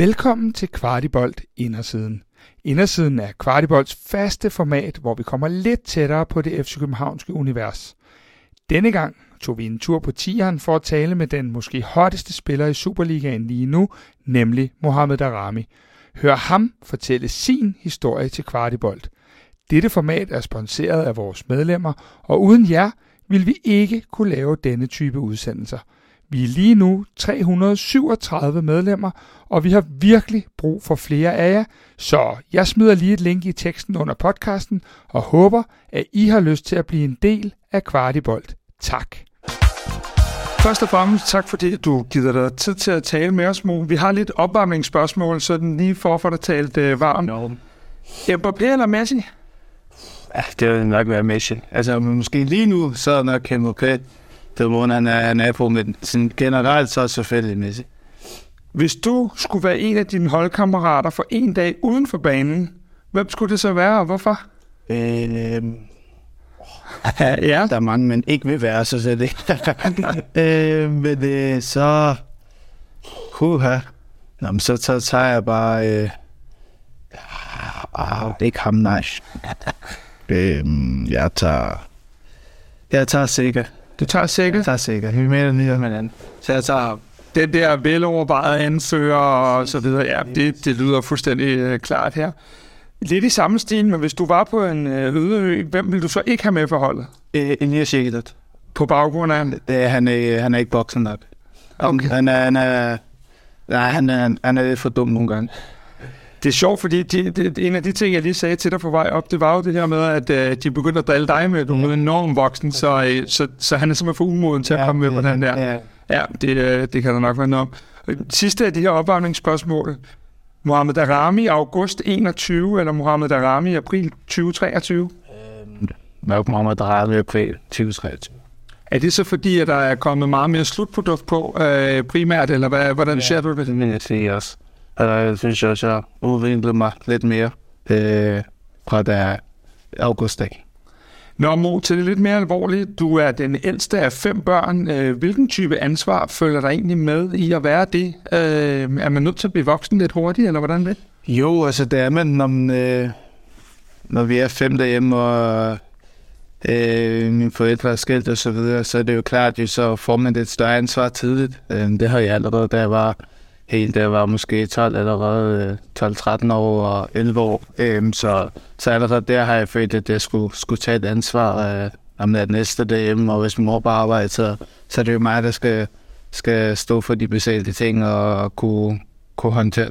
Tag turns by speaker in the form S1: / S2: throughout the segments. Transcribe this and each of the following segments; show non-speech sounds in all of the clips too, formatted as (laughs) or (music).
S1: Velkommen til Kvartibolt Indersiden. Indersiden er Kvartibolds faste format, hvor vi kommer lidt tættere på det FC Københavnske univers. Denne gang tog vi en tur på tieren for at tale med den måske hotteste spiller i Superligaen lige nu, nemlig Mohamed Darami. Hør ham fortælle sin historie til Kvartibolt. Dette format er sponsoreret af vores medlemmer, og uden jer vil vi ikke kunne lave denne type udsendelser. Vi er lige nu 337 medlemmer, og vi har virkelig brug for flere af jer, så jeg smider lige et link i teksten under podcasten og håber, at I har lyst til at blive en del af Kvartibolt. Tak. Først og fremmest tak fordi du giver dig tid til at tale med os, Mo. Vi har lidt opvarmningsspørgsmål, så den lige for at få dig talt øh, varmt.
S2: No.
S1: Mbappé eller Messi?
S2: Ja, det vil nok være Messi. Altså, måske lige nu, så er nok Mbappé. Må han er, han er på, men sådan generelt så selvfølgelig Messi.
S1: Hvis du skulle være en af dine holdkammerater for en dag uden for banen, hvem skulle det så være, og hvorfor?
S2: Øh, (laughs)
S1: ja.
S2: der er mange, men ikke vil være, så det (laughs) øh, Men øh, så... Huha. Nå, men så, så tager jeg bare... Øh, ah, det er ikke ham, nej. (laughs) øh, jeg tager... Jeg tager sikker.
S1: Du tager sikkert?
S2: Jeg tager sikker. Vi mener lige med anden. Så jeg tager ham.
S1: Den der velovervejede ansøger og så videre, ja, det, det lyder fuldstændig øh, klart her. Lidt i samme stil, men hvis du var på en øh, øde ø, hvem vil du så ikke have med for holdet?
S2: Øh, Elias Jægert.
S1: På baggrund af?
S2: Det han, er, han er ikke boksen nok.
S1: Okay.
S2: Han er, han er, nej, han er, han er lidt for dum nogle gange.
S1: Det er sjovt, fordi de, de, en af de ting, jeg lige sagde til dig på vej op, det var jo det her med, at øh, de begyndte at drille dig med, at du er enormt voksen, så, øh, så, så han er simpelthen for umoden til at komme med på den der.
S2: Ja.
S1: Ja, det, øh, det kan der nok være noget om. Sidste af de her opvarmningsspørgsmål. Mohamed Darami august 21, eller Mohamed Darami april 2023?
S2: Mørk Mohammed Drejede med på 2023.
S1: Er det så fordi, at der er kommet meget mere slutprodukt på øh, primært, eller hvad, hvordan ja, ser du det?
S2: Det vil jeg sige også. Og jeg synes også, jeg udviklede mig lidt mere øh, fra der augustdag.
S1: Nå, Mo, til det lidt mere alvorligt. Du er den ældste af fem børn. Øh, Hvilken type ansvar følger der egentlig med i at være det? Øh, er man nødt til at blive voksen lidt hurtigt, eller hvordan det?
S2: Jo, altså det er man, når, man, øh, når vi er fem derhjemme, og øh, mine forældre er skilt og så videre, så er det jo klart, at så får man et større ansvar tidligt. Øh, det har jeg allerede, da jeg var helt, da jeg var måske 12, allerede øh, 12-13 år og 11 år. Øhm, så, så allerede der har jeg følt, at jeg skulle, skulle tage et ansvar øh, om det næste derhjemme, og hvis min mor bare arbejder, så, så er det jo mig, der skal, skal stå for de besætte ting og kunne, kunne håndtere.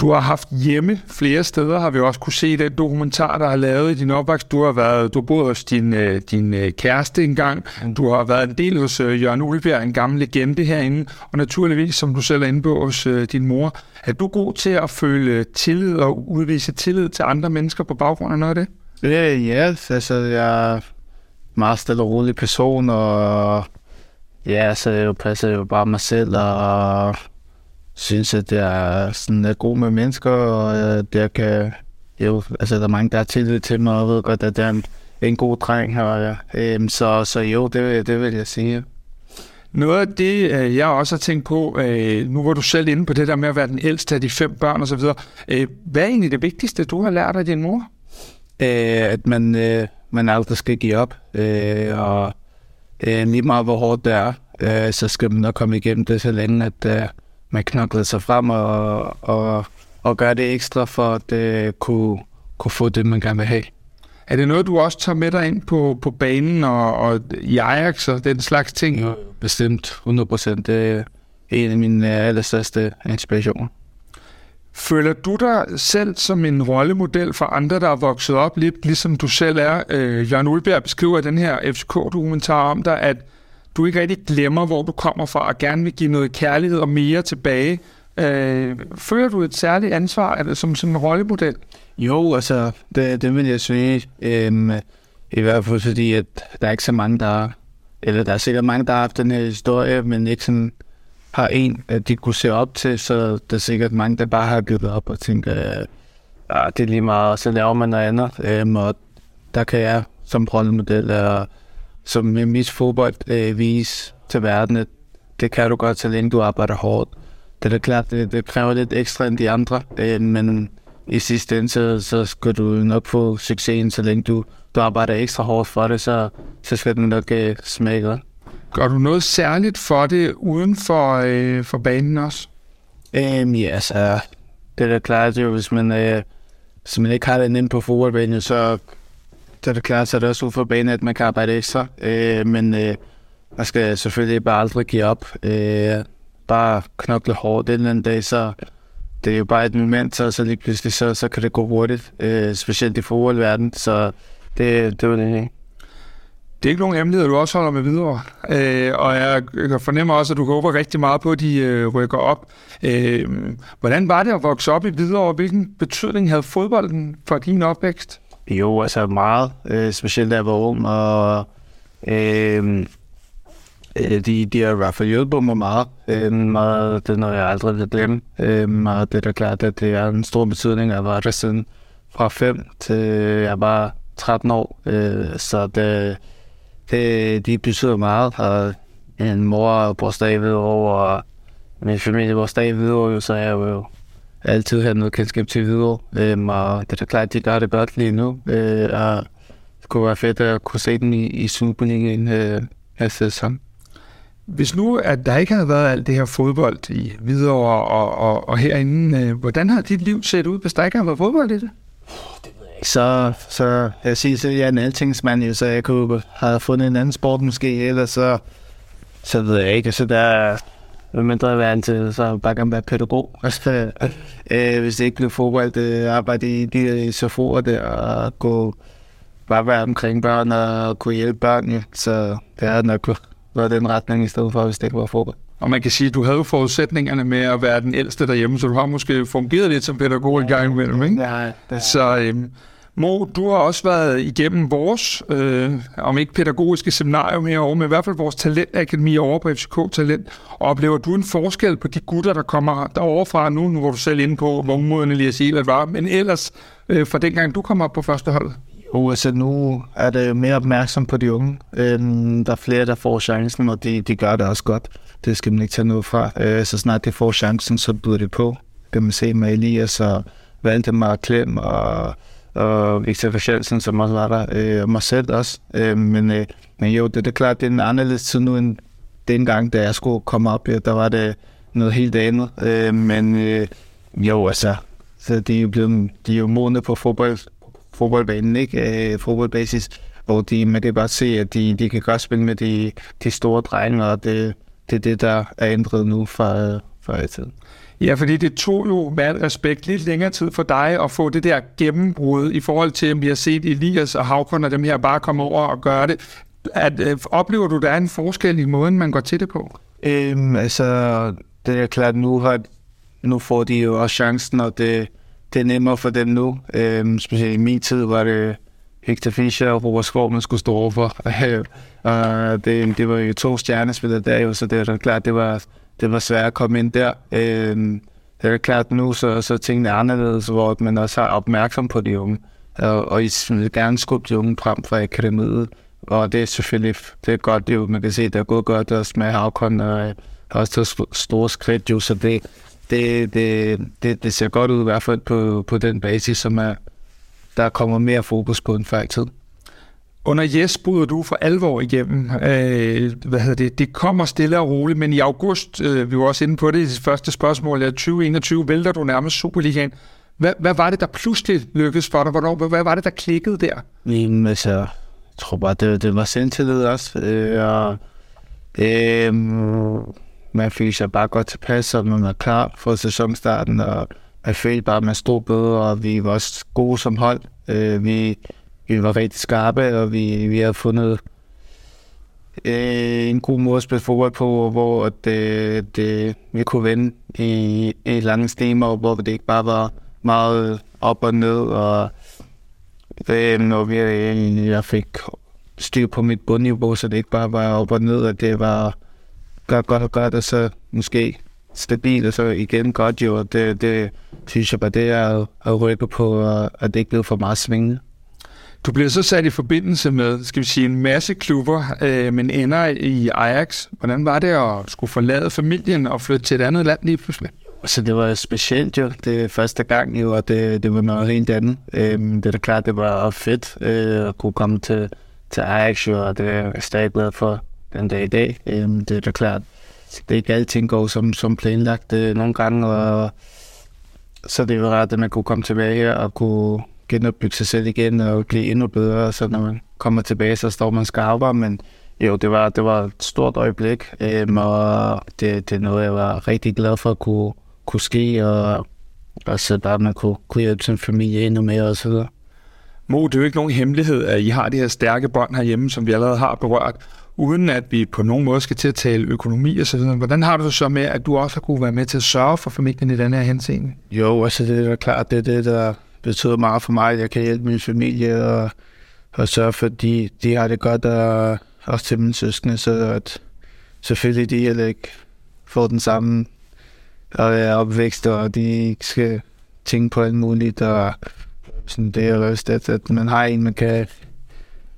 S1: Du har haft hjemme flere steder, har vi også kunne se den dokumentar, der er lavet i din opvækst. Du har været, du boet hos din, øh, din øh, kæreste engang. Du har været en del hos øh, Jørgen Ulbjerg, en gammel legende herinde. Og naturligvis, som du selv er inde på, hos din mor. Er du god til at føle tillid og udvise tillid til andre mennesker på baggrund af noget af det?
S2: Ja, ja altså jeg er en meget stille og rolig person, og ja, så jeg passer jo bare mig selv, og synes, at jeg er sådan er god med mennesker, og at jeg kan... Jo, altså, der er mange, der har tillid til mig, og ved godt, at det er en, en god dreng her. Ja. Øhm, så, så jo, det, det vil jeg sige.
S1: Noget af det, øh, jeg også har tænkt på, øh, nu var du selv inde på det der med at være den ældste af de fem børn osv., øh, hvad er egentlig det vigtigste, du har lært af din mor?
S2: At man, man aldrig skal give op, og lige meget hvor hårdt det er, så skal man nok komme igennem det, så længe at man knokler sig frem og, og, og gør det ekstra for at uh, kunne, kunne få det, man gerne vil have.
S1: Er det noget, du også tager med dig ind på, på banen og, og i Ajax og den slags ting?
S2: Jo, bestemt. 100 procent. Det er en af mine allerstørste inspirationer.
S1: Føler du dig selv som en rollemodel for andre, der er vokset op lidt, ligesom du selv er? Øh, Jørgen Ulberg beskriver i den her FCK-dokumentar om dig, at du ikke rigtig glemmer, hvor du kommer fra, og gerne vil give noget kærlighed og mere tilbage. Øh, føler du et særligt ansvar eller som sådan en rollemodel?
S2: Jo, altså, det, det vil jeg sige. Øhm, I hvert fald fordi, at der er ikke så mange, der eller der er sikkert mange, der har haft den her historie, men ikke sådan har en, at de kunne se op til, så der er sikkert mange, der bare har givet op og tænker, ja, det er lige meget, og så laver man noget andet. Øhm, og der kan jeg som rollemodel og som mit fodbold øh, vise til verden, at det kan du godt, så længe du arbejder hårdt. det er klart, det, det kræver lidt ekstra end de andre, øh, men i sidste ende, så, så skal du nok få succesen, så længe du, du arbejder ekstra hårdt for det, så, så skal den nok øh, smage godt.
S1: Gør du noget særligt for det uden for, øh, for banen også?
S2: Øhm, ja, så det er da klart, jo, hvis man, øh, hvis man ikke har det inde på fodboldbanen, så Øh, det er det klart, så er det også ud for banen, at man kan arbejde ekstra. Øh, men øh, man skal selvfølgelig bare aldrig give op. Øh, bare knokle hårdt den anden dag, så det er jo bare et moment, så, så lige pludselig så, så kan det gå hurtigt, øh, specielt i fodboldverdenen, så det, det var det ikke.
S1: Det er ikke nogen hemmelighed, du også holder med videre. Øh, og jeg, fornemmer også, at du håber rigtig meget på, at de øh, rykker op. Øh, hvordan var det at vokse op i Hvidovre? Hvilken betydning havde fodbolden for din opvækst?
S2: Jo, altså meget, øh, specielt da jeg var ung, og øh, øh, de, de har i hvert fald hjulpet mig meget. Øh, meget det er noget, jeg aldrig vil glemme. Øh, og det er da klart, at det er en stor betydning. Jeg var der siden fra 5 til jeg var 13 år, øh, så det, det, de betyder meget. Og en mor bor stadig over, og min familie bor stadig over, så er jeg jo altid have noget kendskab til videre. Øhm, og det er da klart, at de gør det godt lige nu. Øh, og det kunne være fedt at kunne se den i, i Superligaen øh, næste sæson.
S1: Hvis nu, at der ikke havde været alt det her fodbold i Hvidovre og, og, og herinde, øh, hvordan har dit liv set ud, hvis der ikke havde været fodbold i det?
S2: Det ved jeg ikke. Så, så jeg siger, at jeg er en altingsmand, så jeg kunne have fundet en anden sport måske, eller så, så ved jeg ikke. Så der, hvad mindre jeg være til, så bare gerne være pædagog. Altså, øh, hvis det ikke blev fodbold, det arbejde i de SFO'er der, og gå, bare være omkring børn og kunne hjælpe børn, ja. så det er nok været den retning i stedet for, hvis det ikke var fodbold.
S1: Og man kan sige, at du havde jo forudsætningerne med at være den ældste derhjemme, så du har måske fungeret lidt som pædagog i gang imellem, ikke?
S2: Ja, det er.
S1: Så øhm, Mo, du har også været igennem vores, øh, om ikke pædagogiske seminarium herovre, men i hvert fald vores talentakademi over på FCK Talent. Og oplever du en forskel på de gutter, der kommer derovre fra nu, nu hvor du selv inde på, hvor at sige hvad var, men ellers øh, fra dengang du kom op på første hold?
S2: Jo, altså nu er det mere opmærksom på de unge. Øhm, der er flere, der får chancen, og de, de gør det også godt. Det skal man ikke tage noget fra. Øh, så snart de får chancen, så byder det på. Kan man se med Elias og Valdemar Klem og og Victor Verschelsen, som også var der, øh, og mig selv også. Øh, men, øh, men jo, det, det er klart, det er en anderledes tid nu end dengang, da jeg skulle komme op. Ja, der var det noget helt andet. Øh, men øh, jo, altså, så de er jo, blevet, de er jo modne på fodbold, fodboldbanen, ikke? Øh, fodboldbasis, hvor de, man kan bare se, at de, de kan godt spille med de, de store drenge, og det, det er det, der er ændret nu fra, øh, fra i tiden.
S1: Ja, fordi det tog jo med respekt lidt længere tid for dig at få det der gennembrud i forhold til, at vi har set Elias og Havkon og dem her bare komme over og gøre det. At, øh, oplever du, der er en forskel i måden, man går til det på?
S2: Øhm, altså, det er klart, nu, har, nu får de jo også chancen, og det, det er nemmere for dem nu. Øhm, specielt i min tid var det Hector Fischer og Robert Skov, man skulle stå overfor. (laughs) Øh, og det, det var jo to stjernespillere der jo, så det er klart, det var det var svært at komme ind der. Øh, det er klart nu, så, så tingene er anderledes, hvor man også er opmærksom på de unge. Og, og I vil gerne skubbe de unge frem fra akademiet. Og det er selvfølgelig det er godt, jo. man kan se, det er gået godt også med Havkon, og øh, har også taget store skridt, jo, så det, det, det, det, det ser godt ud i hvert fald på, på den basis, som er, der kommer mere fokus på en før tid.
S1: Under Jes bryder du for alvor igennem. Øh, hvad hedder det? Det kommer stille og roligt, men i august, øh, vi var også inde på det i det første spørgsmål, 2021 vælter du nærmest Superligaen. Hvad, hvad var det, der pludselig lykkedes for dig? Hvornår, hvad var det, der klikkede der?
S2: Jamen, altså, jeg tror bare, det, det var selvtillid også. Øh, og, øh, man følte sig bare godt tilpas, og man var klar for sæsonstarten, og jeg følte bare, at man stod bedre, og vi var også gode som hold. Øh, vi vi var rigtig skarpe, og vi, vi har fundet øh, en god måde at spille fodbold på, hvor det, det, øh, øh, vi kunne vende i, i lange stemmer, hvor det ikke bare var meget op og ned, og øh, når vi, øh, jeg fik styr på mit bundniveau, så det ikke bare var op og ned, at det var godt, godt og godt, og så måske stabilt, og så igen godt jo, og det, det synes jeg bare, det er at rykke på, at det ikke blev for meget svingende.
S1: Du bliver så sat i forbindelse med, skal vi sige, en masse klubber, øh, men ender i Ajax. Hvordan var det at skulle forlade familien og flytte til et andet land lige pludselig?
S2: Så det var specielt jo, det første gang jo, og det, det var noget helt andet. Øhm, det er da klart, det var fedt øh, at kunne komme til, til Ajax jo, og det er jeg stadig glad for den dag i dag. Øhm, det er da klart, det er ikke alting går som, som planlagt øh, nogle gange, og så det var rart, at man kunne komme tilbage og kunne genopbygge sig selv igen og blive endnu bedre, så når man kommer tilbage, så står man skarpere, men jo, det var, det var et stort øjeblik, øhm, og det, det er noget, jeg var rigtig glad for at kunne, kunne ske, og, og så bare man kunne, kunne hjælpe sin familie endnu mere og så videre.
S1: Mo, det er jo ikke nogen hemmelighed, at I har de her stærke bånd herhjemme, som vi allerede har berørt, uden at vi på nogen måde skal til at tale økonomi og så videre. Hvordan har du det så med, at du også har kunne være med til at sørge for familien i den her henseende?
S2: Jo, altså det er da klart, det er det, der betyder meget for mig, at jeg kan hjælpe min familie og, og sørge for, at de, de har det godt, og også til mine søskende, så at selvfølgelig de heller ikke får den samme og er opvækst, og de ikke skal tænke på alt muligt, og sådan det er også at, at man har en, man kan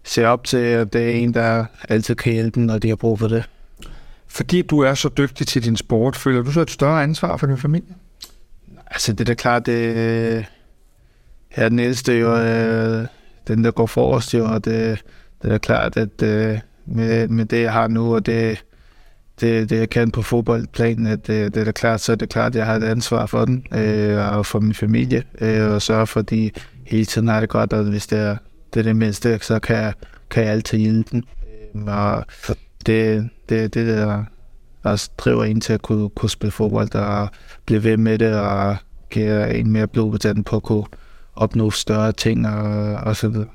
S2: se op til, og det er en, der altid kan hjælpe dem, når de har brug for det.
S1: Fordi du er så dygtig til din sport, føler du så et større ansvar for din familie?
S2: Altså, det er da klart, det Ja, den ældste jo, øh, den der går forrest jo, og det, det er klart, at øh, med, med det, jeg har nu, og det, det, det jeg kan på fodboldplanen, at det, det er da klart, så er det klart, at jeg har et ansvar for den, øh, og for min familie, øh, og sørge for, at de hele tiden har det godt, og hvis det er det, er det mindste, så kan jeg, kan jeg altid hjælpe den. Øhm, og det, det, det der også driver en til at kunne, kunne spille fodbold og blive ved med det, og give en mere blod på den på at kunne opnå større ting og, og så videre.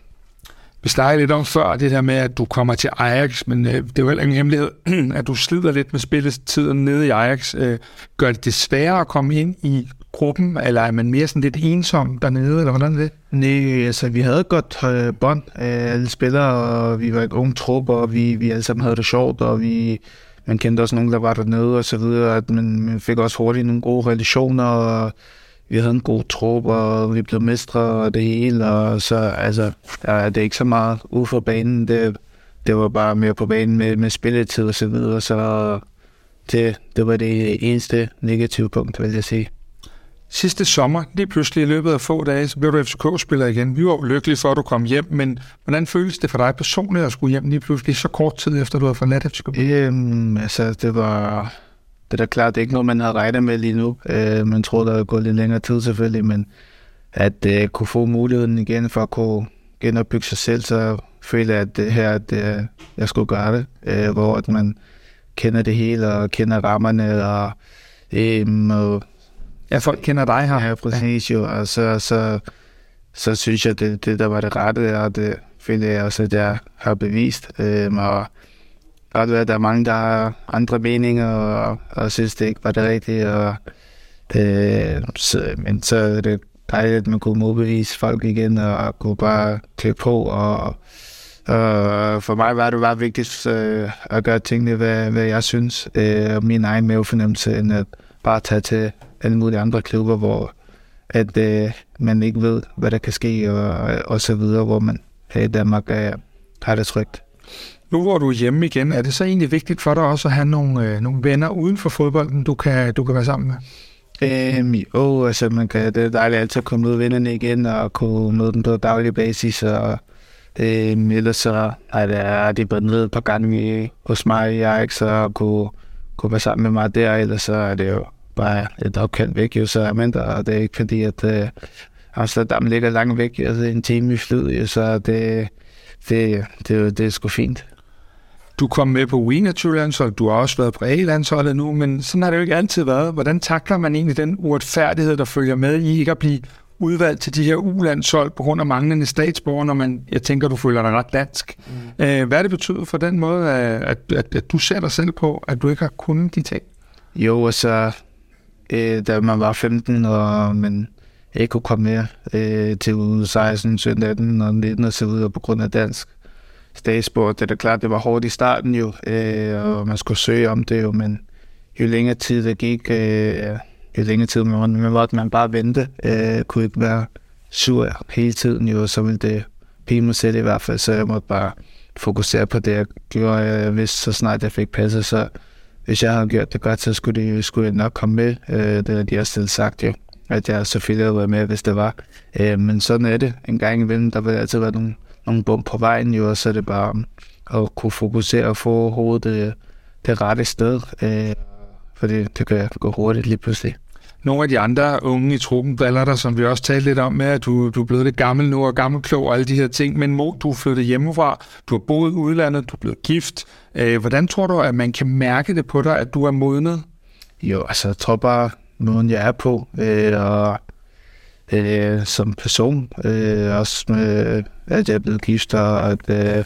S1: Vi snakkede lidt om før det der med, at du kommer til Ajax, men øh, det er jo heller ingen hemmelighed, (clears throat) at du slider lidt med spilletiden nede i Ajax. Øh, gør det det sværere at komme ind i gruppen, eller er man mere sådan lidt ensom dernede, eller hvordan er det?
S2: Nej, altså vi havde godt øh, bånd af alle spillere, og vi var et ung trup, og vi, vi alle sammen havde det sjovt, og vi, man kendte også nogen, der var dernede og så videre, at man, man fik også hurtigt nogle gode relationer, og vi havde en god trup, og vi blev mestre og det hele, og så, altså, det er ikke så meget ude for banen, det, det var bare mere på banen med, med spilletid og så videre, så det, det var det eneste negative punkt, vil jeg sige.
S1: Sidste sommer, lige pludselig i løbet af få dage, så blev du FCK-spiller igen. Vi var lykkelige for, at du kom hjem, men hvordan føles det for dig personligt at skulle hjem lige pludselig så kort tid efter, du havde forladt FCK?
S2: Øhm, altså, det var, det er da klart, det er ikke noget, man har regnet med lige nu. Øh, man tror, der er gået lidt længere tid selvfølgelig, men at øh, kunne få muligheden igen for at kunne genopbygge sig selv, så føler jeg, at det her, at øh, jeg skulle gøre det, øh, hvor at man kender det hele og kender rammerne og, øh, og
S1: Ja, folk kender dig her.
S2: Ja, præcis jo, og så, så, så synes jeg, det, det der var det rette, og det føler jeg også, at jeg har bevist. Øh, og godt være, at der er mange, der har andre meninger, og, og synes, det ikke var det rigtige. Og, øh, så, men så er det dejligt, at man kunne modbevise folk igen, og og kunne bare klikke på. Og, og for mig var det bare vigtigt øh, at gøre tingene, hvad, hvad jeg synes, øh, og min egen mavefornemmelse, end at bare tage til alle mulige andre klubber, hvor at øh, man ikke ved, hvad der kan ske, og, og så videre, hvor man her i Danmark er, har det trygt.
S1: Nu hvor du er hjemme igen, er det så egentlig vigtigt for dig også at have nogle, øh, nogle venner uden for fodbolden, du kan, du kan være sammen med?
S2: Øhm, jo, altså man kan, det er dejligt altid at komme ud af vennerne igen, og kunne møde dem på daglig basis, og øhm, ellers så er det, er det bare ned et par gange hos mig i Ajax, og kunne, kunne være sammen med mig der, ellers så er det jo bare et opkald væk, jo, så er man der, og det er ikke fordi, at øh, Amsterdam ligger langt væk, altså en time i flyet, så det, det, det, det er sgu fint.
S1: Du kom med på U21-landsholdet, du har også været på A-landsholdet nu, men sådan har det jo ikke altid været. Hvordan takler man egentlig den uretfærdighed, der følger med i ikke at blive udvalgt til de her U-landshold på grund af manglende statsborger, når man, jeg tænker, du føler dig ret dansk. Mm. Øh, hvad er det betydet for den måde, at, at, at du ser dig selv på, at du ikke har kunnet de ting?
S2: Jo, altså, øh, da man var 15, og man ikke kunne komme med øh, til 16, 17, 18 og 19 og så videre på grund af dansk statsborger. Det er da klart, det var hårdt i starten jo, øh, og man skulle søge om det jo, men jo længere tid det gik, øh, jo længere tid man, man måtte man bare vente, øh, kunne ikke være sur hele tiden jo, så ville det pige mig selv i hvert fald, så jeg måtte bare fokusere på det, jeg gjorde. Jeg vidste, så snart jeg fik passet, så hvis jeg havde gjort det godt, så skulle, de, skulle jeg nok komme med. Øh, det har de også selv sagt jo, at jeg selvfølgelig havde været med, hvis det var. Øh, men sådan er det. En gang imellem, der vil altid være nogle, nogle bump på vejen, jo, og så er det bare at kunne fokusere og få hovedet det, det rette sted. Øh, for det, det kan gå hurtigt lige pludselig.
S1: Nogle af de andre unge i truppen baller der, som vi også talte lidt om med, at du, du er blevet lidt gammel nu og gammelklog og alle de her ting. Men Mo, du er flyttet hjemmefra, du har boet i udlandet, du er blevet gift. Øh, hvordan tror du, at man kan mærke det på dig, at du er modnet?
S2: Jo, altså jeg tror bare, måden jeg er på, øh, og øh, som person, øh, også med, øh, at jeg er blevet gift, og at øh,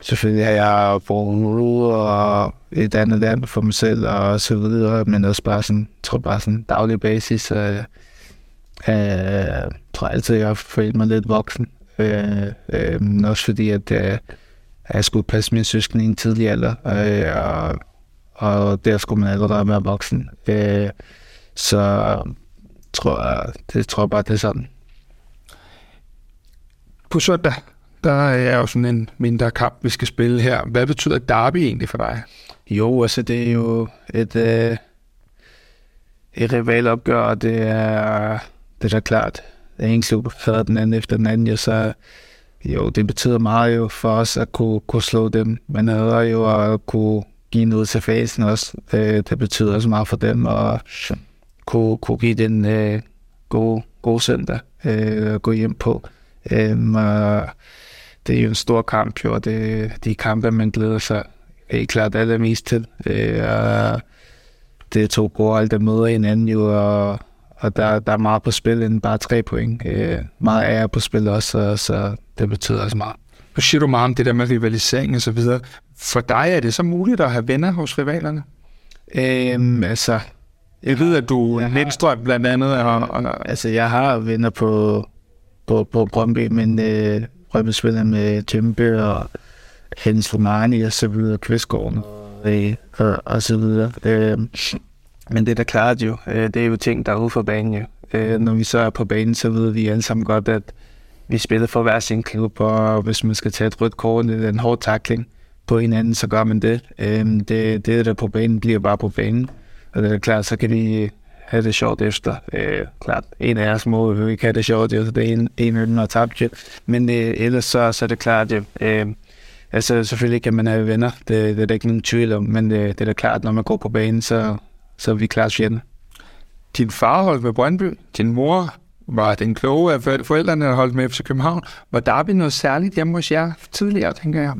S2: selvfølgelig har jeg boet nu og et andet land for mig selv og så videre, men også bare sådan, tror bare sådan daglig basis. Øh, øh, tror altid, jeg har følt mig lidt voksen. Øh, øh, men også fordi, at øh, jeg skulle passe min søskende i en tidlig alder, øh, og, og der skulle man allerede være voksen. Øh, så tror jeg, det tror jeg bare, det er sådan.
S1: På søndag, der er jo sådan en mindre kamp, vi skal spille her. Hvad betyder derby egentlig for dig?
S2: Jo, altså det er jo et, øh, et rivalopgør, og det er, det er da klart. Det er en klub før den anden efter den anden, så jo, det betyder meget jo for os at kunne, kunne slå dem. Men er jo at kunne give noget til fasen også. Det, det betyder også meget for dem, og kunne, kunne give den øh, gode, gode søndag øh, at gå hjem på. Øh, og det er jo en stor kamp, jo, og det, de kampe, man glæder sig helt klart allermest til. Øh, og det er to gode der møder hinanden jo, og, og der, der er meget på spil end bare tre point. Øh, meget ære på spil også, så, så det betyder også meget.
S1: Nu siger du meget om det der med rivalisering og så videre. For dig er det så muligt at have venner hos rivalerne?
S2: Øhm, altså...
S1: Jeg ved, at du er Lindstrøm blandt andet. Og, og...
S2: Altså, jeg har venner på, på, på Brøndby, men øh, Brøndby spiller med Tømpe og Hens Romani og så videre, Kvistgården og, øh, og, og så videre. Øh, men det er da klart jo, øh, det er jo ting, der er ude for banen jo. Øh, når vi så er på banen, så ved vi alle sammen godt, at vi spiller for hver sin klub, og hvis man skal tage et rødt kort eller en hård takling på hinanden, så gør man det. Øh, det, det, der på banen, bliver bare på banen. Og det er klart, så kan de have det sjovt efter. Øh, klart, en af os må jo ikke have det sjovt, jo, det er en, en af dem har tabt. Men øh, ellers så, så er det klart, at øh, altså selvfølgelig kan man have venner, det, det er der ikke nogen tvivl om, men det, det er da klart, når man går på banen, så, så er vi klart fjende.
S1: Din far holdt med Brøndby, din mor var den kloge af forældrene, der holdt med FC København. Var der noget særligt hjemme hos jer tidligere, tænker jeg?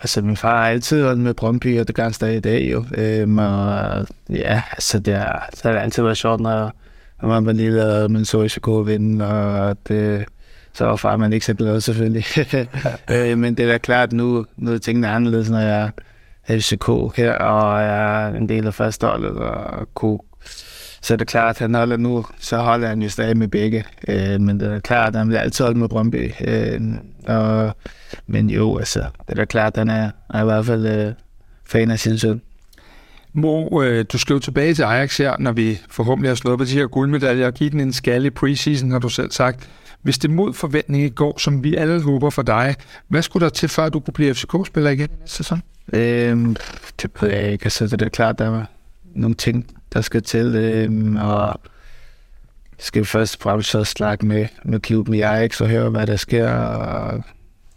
S2: Altså, min far har altid holdt med Brøndby, og det gør han stadig i dag jo. Øhm, og, ja, altså, det har, det har altid været sjovt, når, når man var lille, og man så FCK vinde, og det, så var far man ikke så glad selvfølgelig. (laughs) øh, men det er da klart, nu, nu er tingene anderledes, når jeg er FCK her, og jeg er en del af fastholdet, og kunne så er det klart, at han holder nu, så holder han jo stadig med begge. Øh, men det er klart, at han vil altid holde med Brøndby. Øh, og, men jo, altså, det er da klart, at han er, er i hvert fald øh, fan af sin søn.
S1: Mo, øh, du skal jo tilbage til Ajax her, når vi forhåbentlig har slået på de her guldmedaljer og givet den en skal i preseason, har du selv sagt. Hvis det mod forventning går, som vi alle håber for dig, hvad skulle der til, før du kunne blive FCK-spiller igen næste sæson?
S2: Øhm, det ved jeg ikke. Altså, det er klart, der var nogle ting, der skal til, øhm, og skal først og fremmest så snakke med, med klubben i Ajax og høre, hvad der sker, og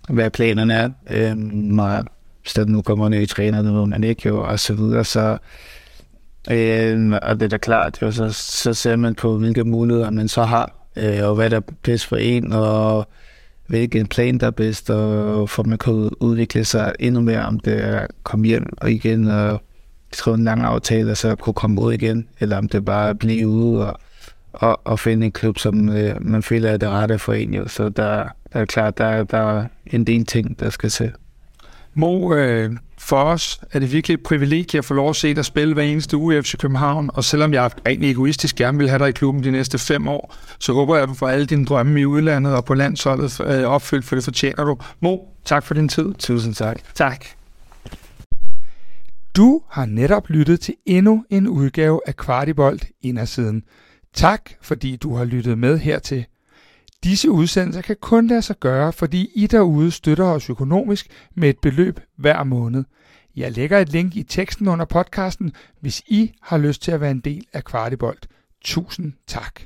S2: hvad planerne er. Øhm, og hvis der nu kommer nye træner, det ved man ikke jo, og så videre, så øhm, og det er da klart, jo, så, så ser man på, hvilke muligheder man så har, øh, og hvad der er bedst for en, og hvilken plan der er bedst, og for man kan udvikle sig endnu mere, om det er at komme hjem og igen og skrive en lang aftale, og så kunne komme ud igen, eller om det bare er at blive ude og, og, og finde en klub, som øh, man føler er det rette for en. Jo. Så der, der er klart, der, der er en del ting, der skal se.
S1: Mo, øh, for os er det virkelig et privilegie at få lov at se dig spille hver eneste uge i FC København, og selvom jeg rent egoistisk gerne vil have dig i klubben de næste fem år, så håber jeg, at du får alle dine drømme i udlandet og på landsholdet øh, opfyldt, for det fortjener du. Mo, tak for din tid.
S2: Tusind tak.
S1: Tak. Du har netop lyttet til endnu en udgave af Kvartibolt Indersiden. Tak, fordi du har lyttet med hertil.
S3: Disse udsendelser kan kun lade sig gøre, fordi I derude støtter os økonomisk med et beløb hver måned. Jeg lægger et link i teksten under podcasten, hvis I har lyst til at være en del af Kvartibolt. Tusind tak.